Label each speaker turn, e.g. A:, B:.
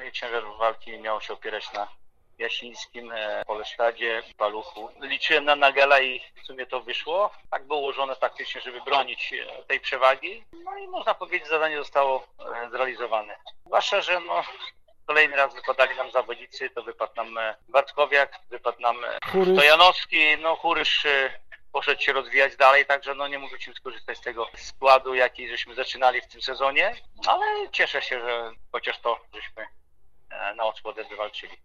A: finalnie ciężar walki miał się opierać na Jasińskim, e, Polesztadzie, Paluchu. Liczyłem na Nagela i w sumie to wyszło. Tak było ułożone taktycznie, żeby bronić e, tej przewagi. No i można powiedzieć, zadanie zostało e, zrealizowane. Zwłaszcza, że no, kolejny raz wypadali nam zawodnicy, to wypadł nam Bartkowiak, wypadł nam
B: Churyś.
A: Stojanowski, no Churysz poszedł się rozwijać dalej, także no nie mogliśmy skorzystać z tego składu, jaki żeśmy zaczynali w tym sezonie, ale cieszę się, że chociaż to żeśmy na odsłodę wywalczyli.